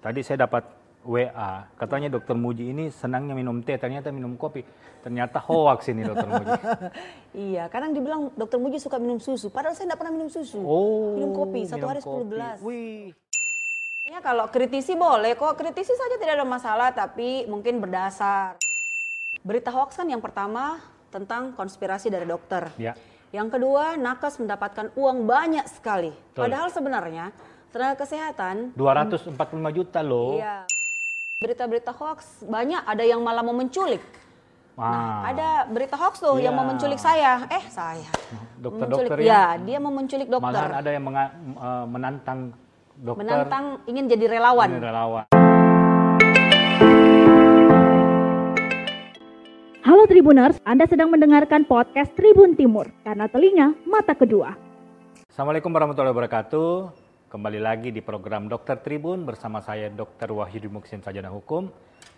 Tadi saya dapat WA, katanya dokter Muji ini senangnya minum teh, ternyata minum kopi. Ternyata hoax ini dokter Muji. Iya, kadang dibilang dokter Muji suka minum susu, padahal saya tidak pernah minum susu. Oh, minum kopi, satu minum hari 10 kopi. gelas. Wih. Ya, kalau kritisi boleh kok, kritisi saja tidak ada masalah, tapi mungkin berdasar. Berita hoax kan yang pertama tentang konspirasi dari dokter. Ya. Yang kedua, nakes mendapatkan uang banyak sekali. Betul. Padahal sebenarnya tenaga kesehatan 245 juta loh. Iya. Berita-berita hoax banyak ada yang malah mau menculik. Nah, Ah. ada berita hoax tuh yang mau Iya. menculik saya. Eh, saya. Dokter-dokter Ya, dia mau menculik dokter. Malahan ada yang menga- eh, menantang dokter Menantang ingin jadi relawan. ini relawan. Halo Tribuners, Anda sedang mendengarkan podcast Tribun Timur karena telinga mata kedua. Assalamualaikum warahmatullahi wabarakatuh. Kembali lagi di program Dokter Tribun bersama saya Dr. Wahyudi Muksin Sajana Hukum.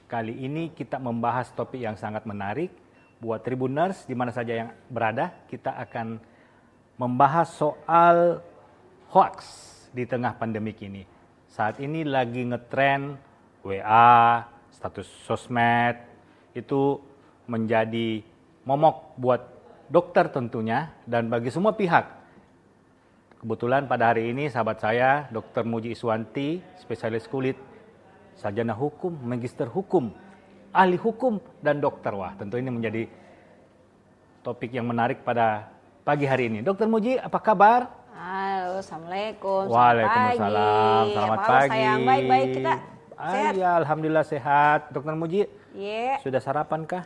Kali ini kita membahas topik yang sangat menarik buat Tribuners di mana saja yang berada. Kita akan membahas soal hoax di tengah pandemik ini. Saat ini lagi ngetren WA, status sosmed itu menjadi momok buat dokter tentunya dan bagi semua pihak. Kebetulan pada hari ini sahabat saya Dr. Muji Iswanti, spesialis kulit, sarjana hukum, magister hukum, ahli hukum dan dokter. Wah, tentu ini menjadi topik yang menarik pada pagi hari ini. Dokter Muji, apa kabar? Halo, assalamualaikum. Selamat Waalaikumsalam. pagi. Selamat Apa pagi. sayang baik-baik kita Ah, sehat. Iya, alhamdulillah sehat. Dokter Muji, Iya. sudah sarapan kah?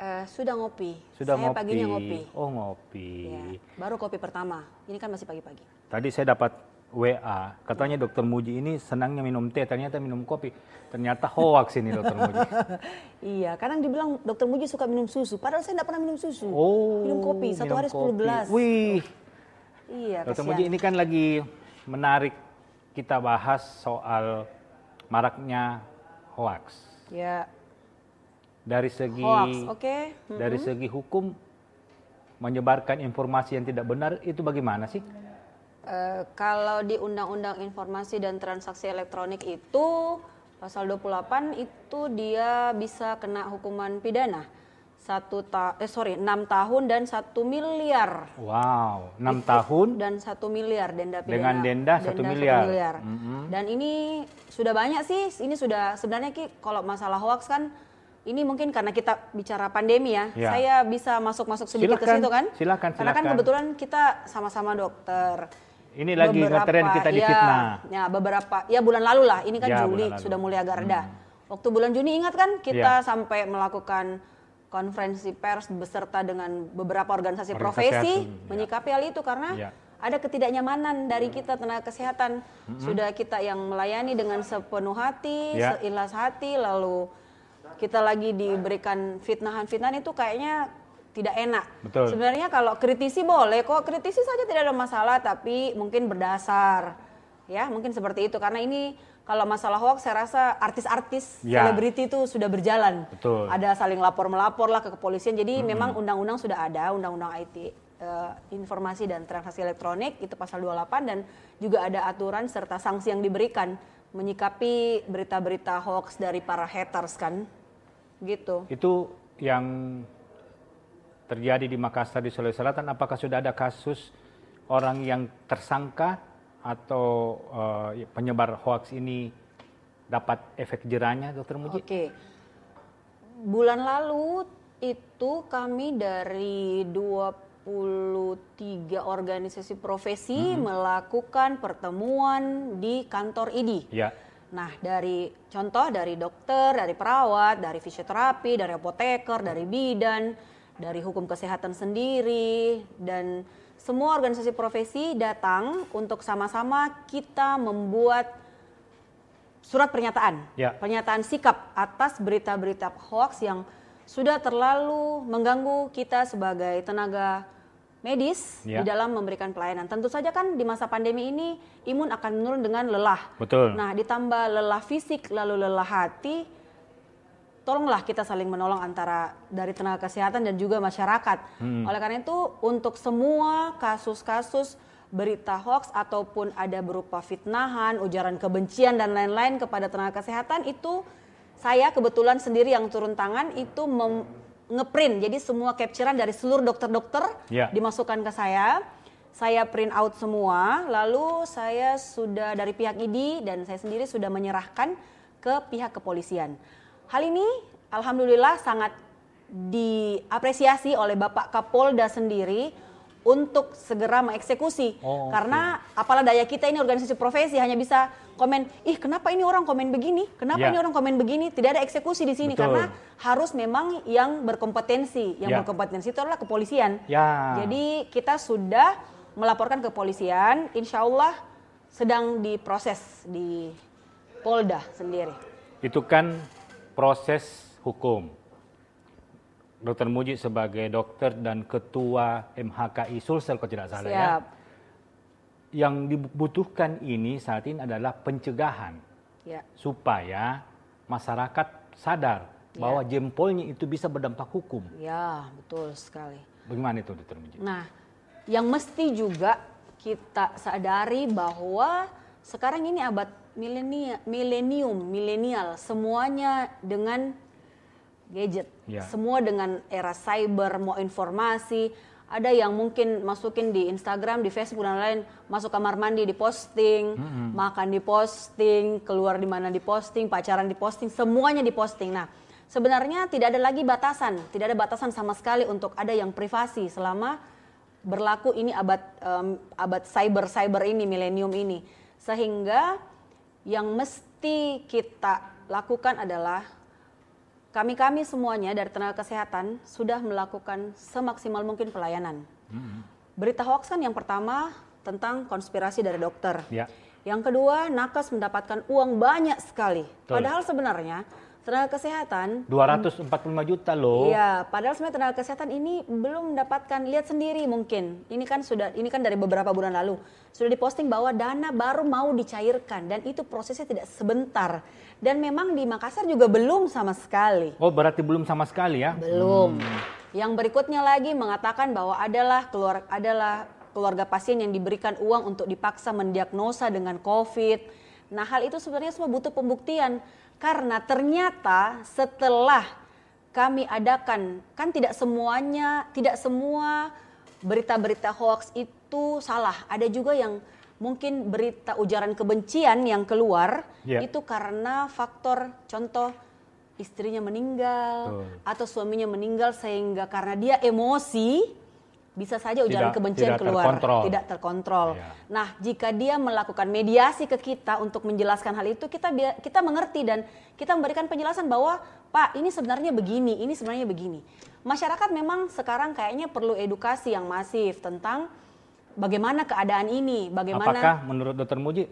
Eh, sudah ngopi. Sudah saya ngopi. paginya ngopi. Oh, ngopi. Iya. Baru kopi pertama. Ini kan masih pagi-pagi. Tadi saya dapat WA, katanya dokter Muji ini senangnya minum teh, ternyata minum kopi. Ternyata hoax ini dokter Muji. Iya, kadang dibilang dokter Muji suka minum susu, padahal saya tidak pernah minum susu. Oh, minum kopi, satu minum hari 10 kopi. gelas. Wih, Iya, dokter kasihan. Muji ini kan lagi menarik kita bahas soal maraknya hoax. Ya, Dari segi hoax, oke. Hmm. dari segi hukum menyebarkan informasi yang tidak benar itu bagaimana sih? Eh, kalau di Undang-Undang Informasi dan Transaksi Elektronik itu pasal 28 itu dia bisa kena hukuman pidana satu ta eh sorry enam tahun dan satu miliar Wow, enam tahun dan satu miliar denda pidana Dengan denda satu miliar. Mhm. dan ini sudah banyak sih ini sudah sebenarnya ki kalau masalah hoax kan ini mungkin karena kita bicara pandemi ya, Ya. saya bisa masuk-masuk sedikit Silakan, ke situ kan silakan, karena kan silakan. kebetulan kita sama-sama dokter Ini lagi ngetren kita di ya, fitnah. Ya, beberapa ya bulan lalu lah. Ini kan Ya, Juli sudah mulai agak reda. Waktu bulan Juni ingat kan kita Ya. sampai melakukan konferensi pers beserta dengan beberapa Organisasi organisasi profesi ya. menyikapi hal itu karena Ya. ada ketidaknyamanan dari kita tenaga kesehatan. Sudah kita yang melayani dengan sepenuh hati, Ya. seikhlas hati lalu kita lagi diberikan fitnahan-fitnahan itu kayaknya tidak enak. Betul. Sebenarnya kalau kritisi boleh kok, kritisi saja tidak ada masalah, tapi mungkin berdasar. Ya, mungkin seperti itu karena ini kalau masalah hoax saya rasa artis-artis Ya. selebriti itu sudah berjalan. Betul. Ada saling lapor-melapor lah ke kepolisian. Jadi memang undang-undang sudah ada, undang-undang IT eh, informasi dan transaksi elektronik itu pasal 28 dan juga ada aturan serta sanksi yang diberikan menyikapi berita-berita hoax dari para haters kan. Gitu. Itu yang terjadi di Makassar di Sulawesi Selatan, apakah sudah ada kasus orang yang tersangka atau eh, penyebar hoax ini dapat efek jerahnya, Dokter Muji? Oke. Bulan lalu itu kami dari 23 organisasi profesi Mm-hmm. melakukan pertemuan di kantor IDI. Ya, Nah, dari contoh dari dokter, dari perawat, dari fisioterapi, dari apoteker, dari bidan, dari hukum kesehatan sendiri dan semua organisasi profesi datang untuk sama-sama kita membuat surat pernyataan. Ya. Pernyataan sikap atas berita-berita hoax yang sudah terlalu mengganggu kita sebagai tenaga medis Ya. di dalam memberikan pelayanan. Tentu saja kan di masa pandemi ini imun akan menurun dengan lelah. betul. Nah, ditambah lelah fisik lalu lelah hati, tolonglah kita saling menolong antara dari tenaga kesehatan dan juga masyarakat. Hmm. Oleh karena itu, untuk semua kasus-kasus berita hoax ataupun ada berupa fitnahan, ujaran kebencian dan lain-lain kepada tenaga kesehatan itu saya kebetulan sendiri yang turun tangan itu mem- ngeprint. Jadi semua capturean dari seluruh dokter-dokter Ya. dimasukkan ke saya. Saya print out semua, lalu saya sudah dari pihak ID dan saya sendiri sudah menyerahkan ke pihak kepolisian. Hal ini alhamdulillah sangat diapresiasi oleh Bapak Kapolda sendiri untuk segera mengeksekusi. Oh. Karena apalah daya kita ini organisasi profesi hanya bisa komen, ih kenapa ini orang komen begini? Kenapa Ya. ini orang komen begini? Tidak ada eksekusi di sini Betul. karena harus memang yang berkompetensi. Yang Ya. berkompetensi itu adalah kepolisian. Ya. Jadi kita sudah melaporkan ke kepolisian, insya Allah sedang diproses di Polda sendiri. Itu kan proses hukum. Dokter Muji sebagai dokter dan ketua MHKI Sulsel kalau tidak salah ya. Yang dibutuhkan ini saat ini adalah pencegahan Ya. supaya masyarakat sadar Ya. bahwa jempolnya itu bisa berdampak hukum. Ya, betul sekali. Bagaimana itu Muji? Nah, yang mesti juga kita sadari bahwa sekarang ini abad milenium, milenial, semuanya dengan gadget. Ya. Semua dengan era cyber, mau informasi, ada yang mungkin masukin di Instagram, di Facebook dan lain, masuk kamar mandi di posting, makan di posting, keluar di mana di posting, pacaran di posting, semuanya di posting. Nah, sebenarnya tidak ada lagi batasan, tidak ada batasan sama sekali untuk ada yang privasi selama berlaku ini abad em, abad cyber cyber ini milenium ini. Sehingga yang mesti kita lakukan adalah kami-kami semuanya dari tenaga kesehatan sudah melakukan semaksimal mungkin pelayanan. Berita hoax kan yang pertama tentang konspirasi dari dokter. Ya. Yang kedua, nakes mendapatkan uang banyak sekali. Betul. Padahal sebenarnya tenaga kesehatan 245 juta loh. Iya, padahal sebenarnya tenaga kesehatan ini belum mendapatkan lihat sendiri mungkin. Ini kan sudah ini kan dari beberapa bulan lalu sudah diposting bahwa dana baru mau dicairkan dan itu prosesnya tidak sebentar. Dan memang di Makassar juga belum sama sekali. Oh berarti belum sama sekali ya? Belum. Yang berikutnya lagi mengatakan bahwa adalah keluar adalah keluarga pasien yang diberikan uang untuk dipaksa mendiagnosa dengan COVID. Nah, hal itu sebenarnya semua butuh pembuktian karena ternyata setelah kami adakan kan tidak semuanya tidak semua berita-berita hoax itu salah. Ada juga yang mungkin berita ujaran kebencian yang keluar Ya. itu karena faktor contoh istrinya meninggal Betul. atau suaminya meninggal sehingga karena dia emosi bisa saja ujaran Tidak- kebencian tidak keluar terkontrol. tidak terkontrol. Iya. Nah, jika dia melakukan mediasi ke kita untuk menjelaskan hal itu, kita kita mengerti dan kita memberikan penjelasan bahwa Pak, ini sebenarnya begini, ini sebenarnya begini. Masyarakat memang sekarang kayaknya perlu edukasi yang masif tentang bagaimana keadaan ini, bagaimana Apakah menurut Dokter Muji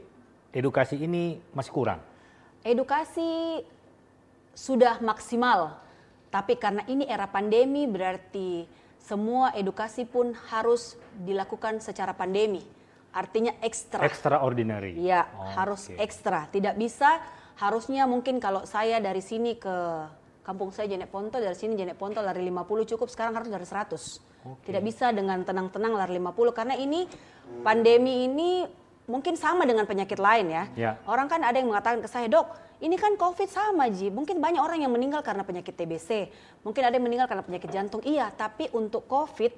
edukasi ini masih kurang? edukasi sudah maksimal, tapi karena ini era pandemi berarti semua edukasi pun harus dilakukan secara pandemi. Artinya ekstra. Extraordinary. Ya, Oh, harus oke. ekstra. Tidak bisa harusnya mungkin kalau saya dari sini ke kampung saya Jenek Ponto, dari sini Jenek Ponto lari 50 cukup, sekarang harus dari 100. Oke. Tidak bisa dengan tenang-tenang lari 50 karena ini pandemi ini mungkin sama dengan penyakit lain ya. Ya. Orang kan ada yang mengatakan ke saya, "Dok, ini kan Covid sama, Ji. Mungkin banyak orang yang meninggal karena penyakit TBC. Mungkin ada yang meninggal karena penyakit jantung." Iya, tapi untuk Covid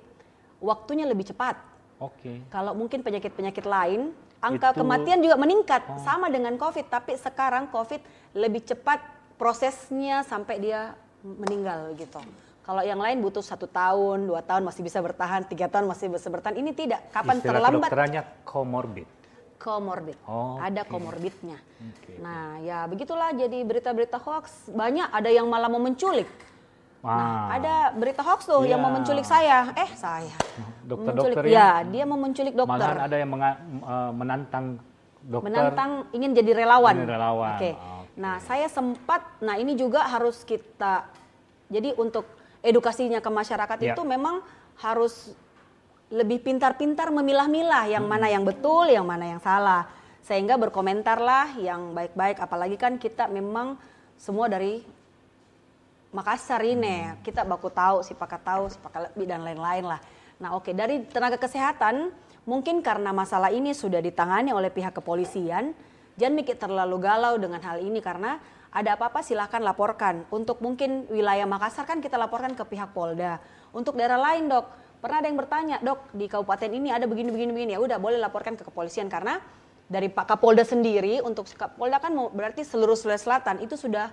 waktunya lebih cepat. Oke. Kalau mungkin penyakit-penyakit lain, angka Itu- kematian juga meningkat sama dengan COVID, tapi sekarang COVID lebih cepat prosesnya sampai dia meninggal gitu. Kalau yang lain butuh satu tahun, dua tahun masih bisa bertahan, tiga tahun masih bisa bertahan. Ini tidak. Kapan Istilah terlambat? kedokterannya comorbid. Comorbid. Oh, Ada comorbidnya. Oke. Nah, ya begitulah. Jadi berita-berita hoax banyak. Ada yang malah mau menculik. Nah, Ah, ada berita hoax tuh yang mau Iya. menculik saya. Eh, saya. Dokter-dokter yang- Ya, dia mau menculik dokter. malahan ada yang eh, menantang dokter. menantang ingin jadi relawan. Ingin relawan. Oke. Oke. Nah, saya sempat nah ini juga harus kita jadi untuk edukasinya ke masyarakat Ya. itu memang harus lebih pintar-pintar memilah-milah yang mana yang betul, yang mana yang salah. Sehingga berkomentarlah yang baik-baik apalagi kan kita memang semua dari Makassar ini kita baku tahu, si pakat tahu, si pakat lebih dan lain-lain lah. Nah oke dari tenaga kesehatan mungkin karena masalah ini sudah ditangani oleh pihak kepolisian, jangan mikir terlalu galau dengan hal ini karena ada apa-apa silahkan laporkan. Untuk mungkin wilayah Makassar kan kita laporkan ke pihak Polda. Untuk daerah lain dok, pernah ada yang bertanya dok di kabupaten ini ada begini begini begini ya udah boleh laporkan ke kepolisian karena dari Pak Kapolda sendiri untuk Kapolda kan berarti seluruh Sulawesi Selatan itu sudah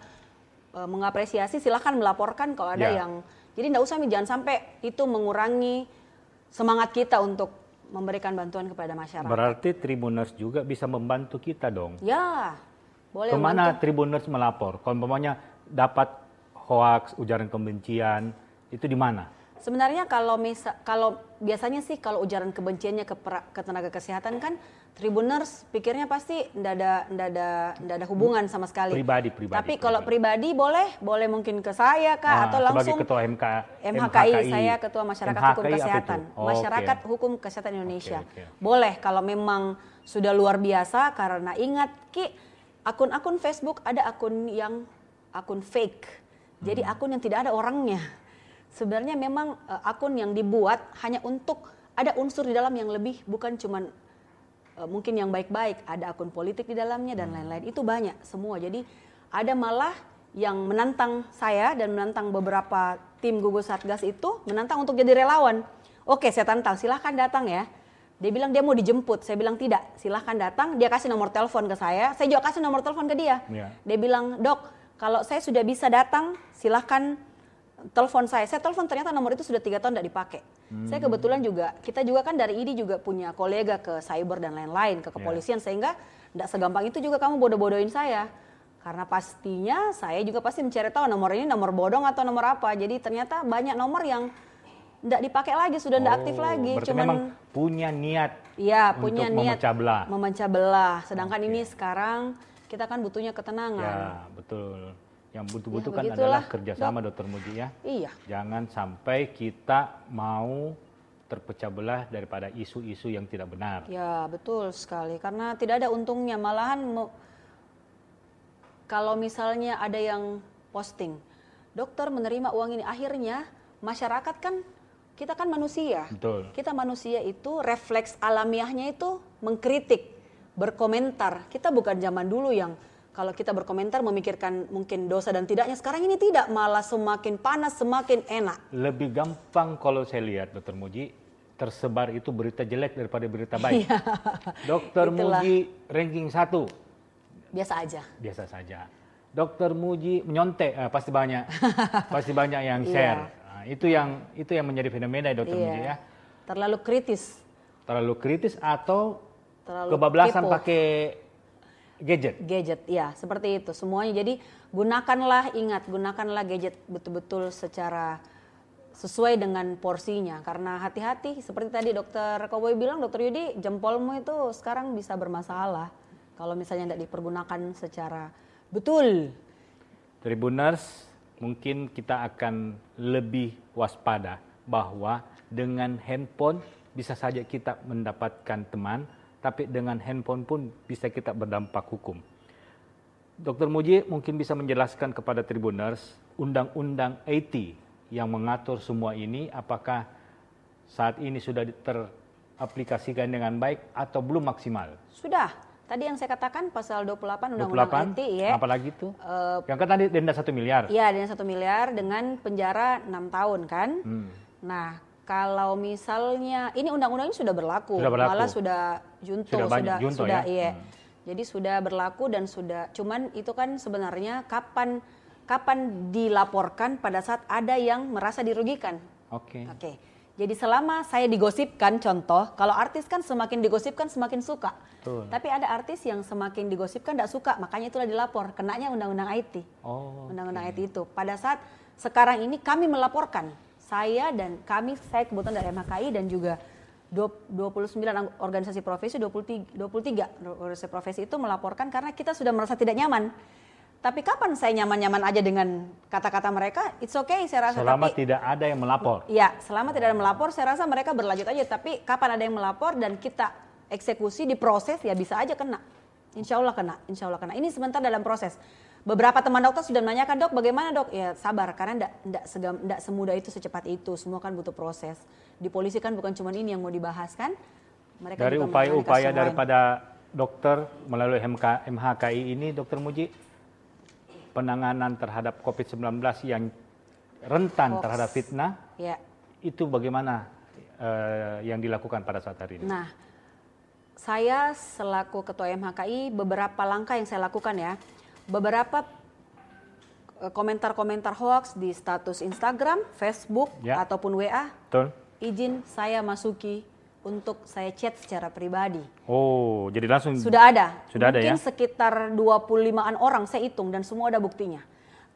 e, mengapresiasi silahkan melaporkan kalau ada ya. yang jadi tidak usah jangan sampai itu mengurangi semangat kita untuk memberikan bantuan kepada masyarakat. Berarti Tribuners juga bisa membantu kita dong. Ya, boleh. Ke mana membantu. Tribuners melapor? Kalau umpamanya dapat hoax, ujaran kebencian, itu di mana? Sebenarnya kalau misa, kalau biasanya sih kalau ujaran kebenciannya ke, ke tenaga kesehatan kan Tribuners pikirnya pasti ndak ada ndak ada ndak ada hubungan sama sekali. Pribadi pribadi. Tapi kalau pribadi boleh boleh mungkin ke saya kak ah, atau langsung ketua MK, MHKI, MHKI saya ketua masyarakat MHKI hukum kesehatan oh, masyarakat okay. hukum kesehatan Indonesia. Okay, okay. Boleh kalau memang sudah luar biasa karena ingat ki akun-akun Facebook ada akun yang akun fake. Jadi hmm. akun yang tidak ada orangnya. Sebenarnya memang uh, akun yang dibuat hanya untuk ada unsur di dalam yang lebih bukan cuman Eh, mungkin yang baik-baik, ada akun politik di dalamnya dan hmm. lain-lain. Itu banyak semua. Jadi ada malah yang menantang saya dan menantang beberapa tim gugus satgas itu menantang untuk jadi relawan. Oke, saya tantang, silahkan datang ya. Dia bilang dia mau dijemput, saya bilang tidak, silahkan datang. Dia kasih nomor telepon ke saya, saya juga kasih nomor telepon ke dia. Yeah. Dia bilang, dok, kalau saya sudah bisa datang, silahkan telepon saya. Saya telepon ternyata nomor itu sudah tiga tahun tidak dipakai. Hmm. Saya kebetulan juga, kita juga kan dari ID juga punya kolega ke cyber dan lain-lain, ke kepolisian, yeah. sehingga tidak segampang itu juga kamu bodoh-bodohin saya. Karena pastinya saya juga pasti mencari tahu nomor ini nomor bodong atau nomor apa. Jadi ternyata banyak nomor yang tidak dipakai lagi, sudah tidak oh, aktif lagi. Cuman memang punya niat. Iya, punya niat memecah belah. Memecah belah. Sedangkan okay. ini sekarang kita kan butuhnya ketenangan. Ya, betul. Yang butuh-butuh ya, adalah kerjasama Dok. Dokter Muji ya. Iya. Jangan sampai kita mau terpecah belah daripada isu-isu yang tidak benar. Ya betul sekali karena tidak ada untungnya malahan kalau misalnya ada yang posting dokter menerima uang ini akhirnya masyarakat kan kita kan manusia. Betul. Kita manusia itu refleks alamiahnya itu mengkritik, berkomentar. Kita bukan zaman dulu yang kalau kita berkomentar memikirkan mungkin dosa dan tidaknya sekarang ini tidak malah semakin panas semakin enak. Lebih gampang kalau saya lihat dokter Muji tersebar itu berita jelek daripada berita baik. Iya. dokter Muji ranking satu. Biasa aja. Biasa saja. Dokter Muji menyontek eh, pasti banyak. Pasti banyak yang iya. share. Nah, itu yang itu yang menjadi fenomena dokter iya. Muji ya. Terlalu kritis. Terlalu kritis atau terlalu kebablasan pakai Gadget. Gadget, ya seperti itu semuanya. Jadi gunakanlah, ingat gunakanlah gadget betul-betul secara sesuai dengan porsinya. Karena hati-hati, seperti tadi dokter Koboy bilang, dokter Yudi, jempolmu itu sekarang bisa bermasalah kalau misalnya tidak dipergunakan secara betul. Tribuners, mungkin kita akan lebih waspada bahwa dengan handphone bisa saja kita mendapatkan teman tapi dengan handphone pun bisa kita berdampak hukum. Dr. Muji mungkin bisa menjelaskan kepada Tribuners undang-undang IT yang mengatur semua ini apakah saat ini sudah teraplikasikan dengan baik atau belum maksimal? Sudah. Tadi yang saya katakan pasal 28 Undang-Undang IT ya. Apalagi itu? Uh, yang kan tadi denda satu miliar. Iya, denda satu miliar dengan penjara enam tahun kan. Hmm. Nah, kalau misalnya ini undang-undang ini sudah berlaku, sudah berlaku. malah sudah junto, sudah, sudah, junto, sudah ya? iya. Hmm. Jadi sudah berlaku dan sudah, cuman itu kan sebenarnya kapan kapan dilaporkan pada saat ada yang merasa dirugikan. Oke. Okay. Oke. Okay. Jadi selama saya digosipkan, contoh, kalau artis kan semakin digosipkan semakin suka. Betul. Tapi ada artis yang semakin digosipkan tidak suka, makanya itulah dilapor. Kenanya undang-undang IT. Oh. Undang-undang okay. IT itu. Pada saat sekarang ini kami melaporkan saya dan kami saya kebetulan dari MHKI dan juga 29 organisasi profesi 23 23 organisasi profesi itu melaporkan karena kita sudah merasa tidak nyaman. Tapi kapan saya nyaman-nyaman aja dengan kata-kata mereka? It's okay saya rasa. Selama tapi, tidak ada yang melapor. Iya, selama tidak ada yang melapor, saya rasa mereka berlanjut aja. Tapi kapan ada yang melapor dan kita eksekusi diproses ya bisa aja kena. Insya Allah kena, insya Allah kena. Ini sebentar dalam proses beberapa teman dokter sudah menanyakan dok bagaimana dok ya sabar karena tidak semudah itu secepat itu semua kan butuh proses di polisi kan bukan cuma ini yang mau dibahas kan mereka Dari upaya-upaya daripada dokter melalui MK, MHKI ini, Dokter Muji, penanganan terhadap COVID-19 yang rentan Hoax. terhadap fitnah, Ya. itu bagaimana eh, yang dilakukan pada saat hari ini? Nah, saya selaku ketua MHKI beberapa langkah yang saya lakukan ya. Beberapa eh, komentar-komentar hoax di status Instagram, Facebook Ya. ataupun WA, Betul? izin saya masuki untuk saya chat secara pribadi. Oh, jadi langsung Sudah ada. Sudah ada Mungkin ya? sekitar 25-an orang saya hitung dan semua ada buktinya.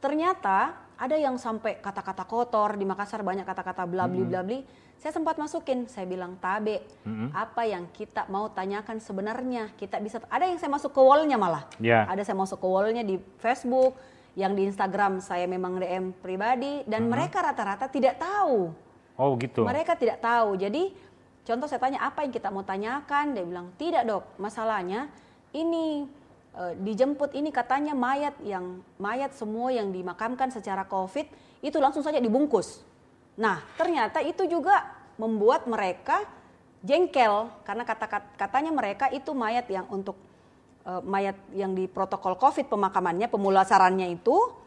Ternyata ada yang sampai kata-kata kotor di Makassar banyak kata-kata bla bli bla bli. Saya sempat masukin, saya bilang tabe, apa yang kita mau tanyakan sebenarnya kita bisa ada yang saya masuk ke wallnya malah. Ya. Ada saya masuk ke wallnya di Facebook, yang di Instagram saya memang DM pribadi dan mereka rata-rata tidak tahu. Oh, gitu. Mereka tidak tahu. Jadi contoh saya tanya apa yang kita mau tanyakan, dia bilang tidak dok. Masalahnya ini eh, dijemput ini katanya mayat yang mayat semua yang dimakamkan secara COVID itu langsung saja dibungkus. Nah ternyata itu juga membuat mereka jengkel karena kata katanya mereka itu mayat yang untuk eh, mayat yang di protokol COVID pemakamannya pemulasarannya itu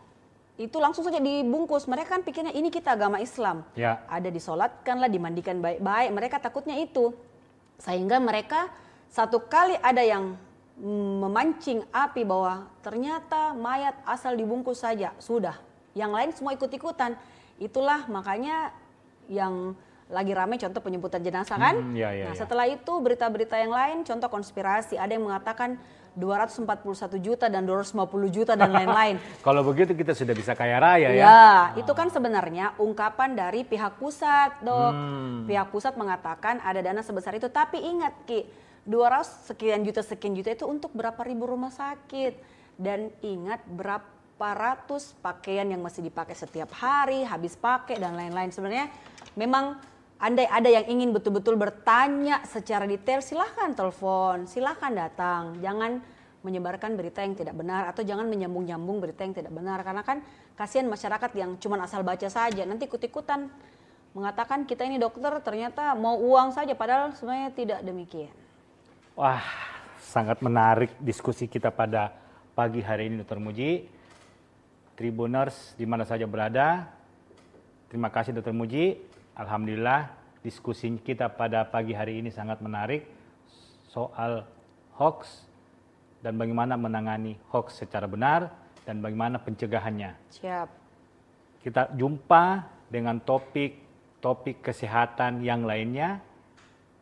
itu langsung saja dibungkus. Mereka kan pikirnya ini kita agama Islam. Ya. Ada disolatkan lah, dimandikan baik-baik. Mereka takutnya itu. Sehingga mereka satu kali ada yang memancing api bahwa ternyata mayat asal dibungkus saja. Sudah. Yang lain semua ikut-ikutan. Itulah makanya yang lagi ramai contoh penyebutan jenazah kan. Hmm, ya, ya, nah ya. setelah itu berita-berita yang lain contoh konspirasi. Ada yang mengatakan 241 juta dan 250 juta dan lain-lain. Kalau begitu kita sudah bisa kaya raya ya. Ya, itu kan sebenarnya ungkapan dari pihak pusat, Dok. Hmm. Pihak pusat mengatakan ada dana sebesar itu, tapi ingat Ki, 200 sekian juta sekian juta itu untuk berapa ribu rumah sakit dan ingat berapa ratus pakaian yang masih dipakai setiap hari, habis pakai dan lain-lain. Sebenarnya memang andai ada yang ingin betul-betul bertanya secara detail, silahkan telepon, silahkan datang. Jangan menyebarkan berita yang tidak benar atau jangan menyambung-nyambung berita yang tidak benar karena kan kasihan masyarakat yang cuma asal baca saja nanti ikut-ikutan mengatakan kita ini dokter ternyata mau uang saja padahal sebenarnya tidak demikian. Wah, sangat menarik diskusi kita pada pagi hari ini, Dr. Muji. Tribuners di mana saja berada, terima kasih Dr. Muji. Alhamdulillah diskusi kita pada pagi hari ini sangat menarik soal hoax dan bagaimana menangani hoax secara benar dan bagaimana pencegahannya. Siap. Kita jumpa dengan topik-topik kesehatan yang lainnya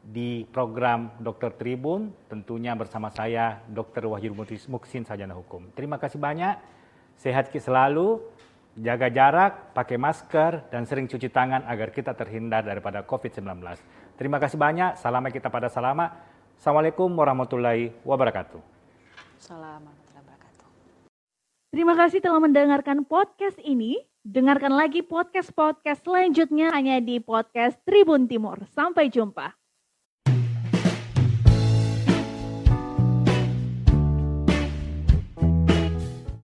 di program Dokter Tribun, tentunya bersama saya Dr. Wahyu Muksin Sajana Hukum. Terima kasih banyak, sehat selalu, jaga jarak, pakai masker, dan sering cuci tangan agar kita terhindar daripada COVID-19. Terima kasih banyak, salamnya kita pada salama. Assalamualaikum warahmatullahi wabarakatuh. Wabarakatuh. Terima kasih telah mendengarkan podcast ini. Dengarkan lagi podcast-podcast selanjutnya hanya di podcast Tribun Timur. Sampai jumpa.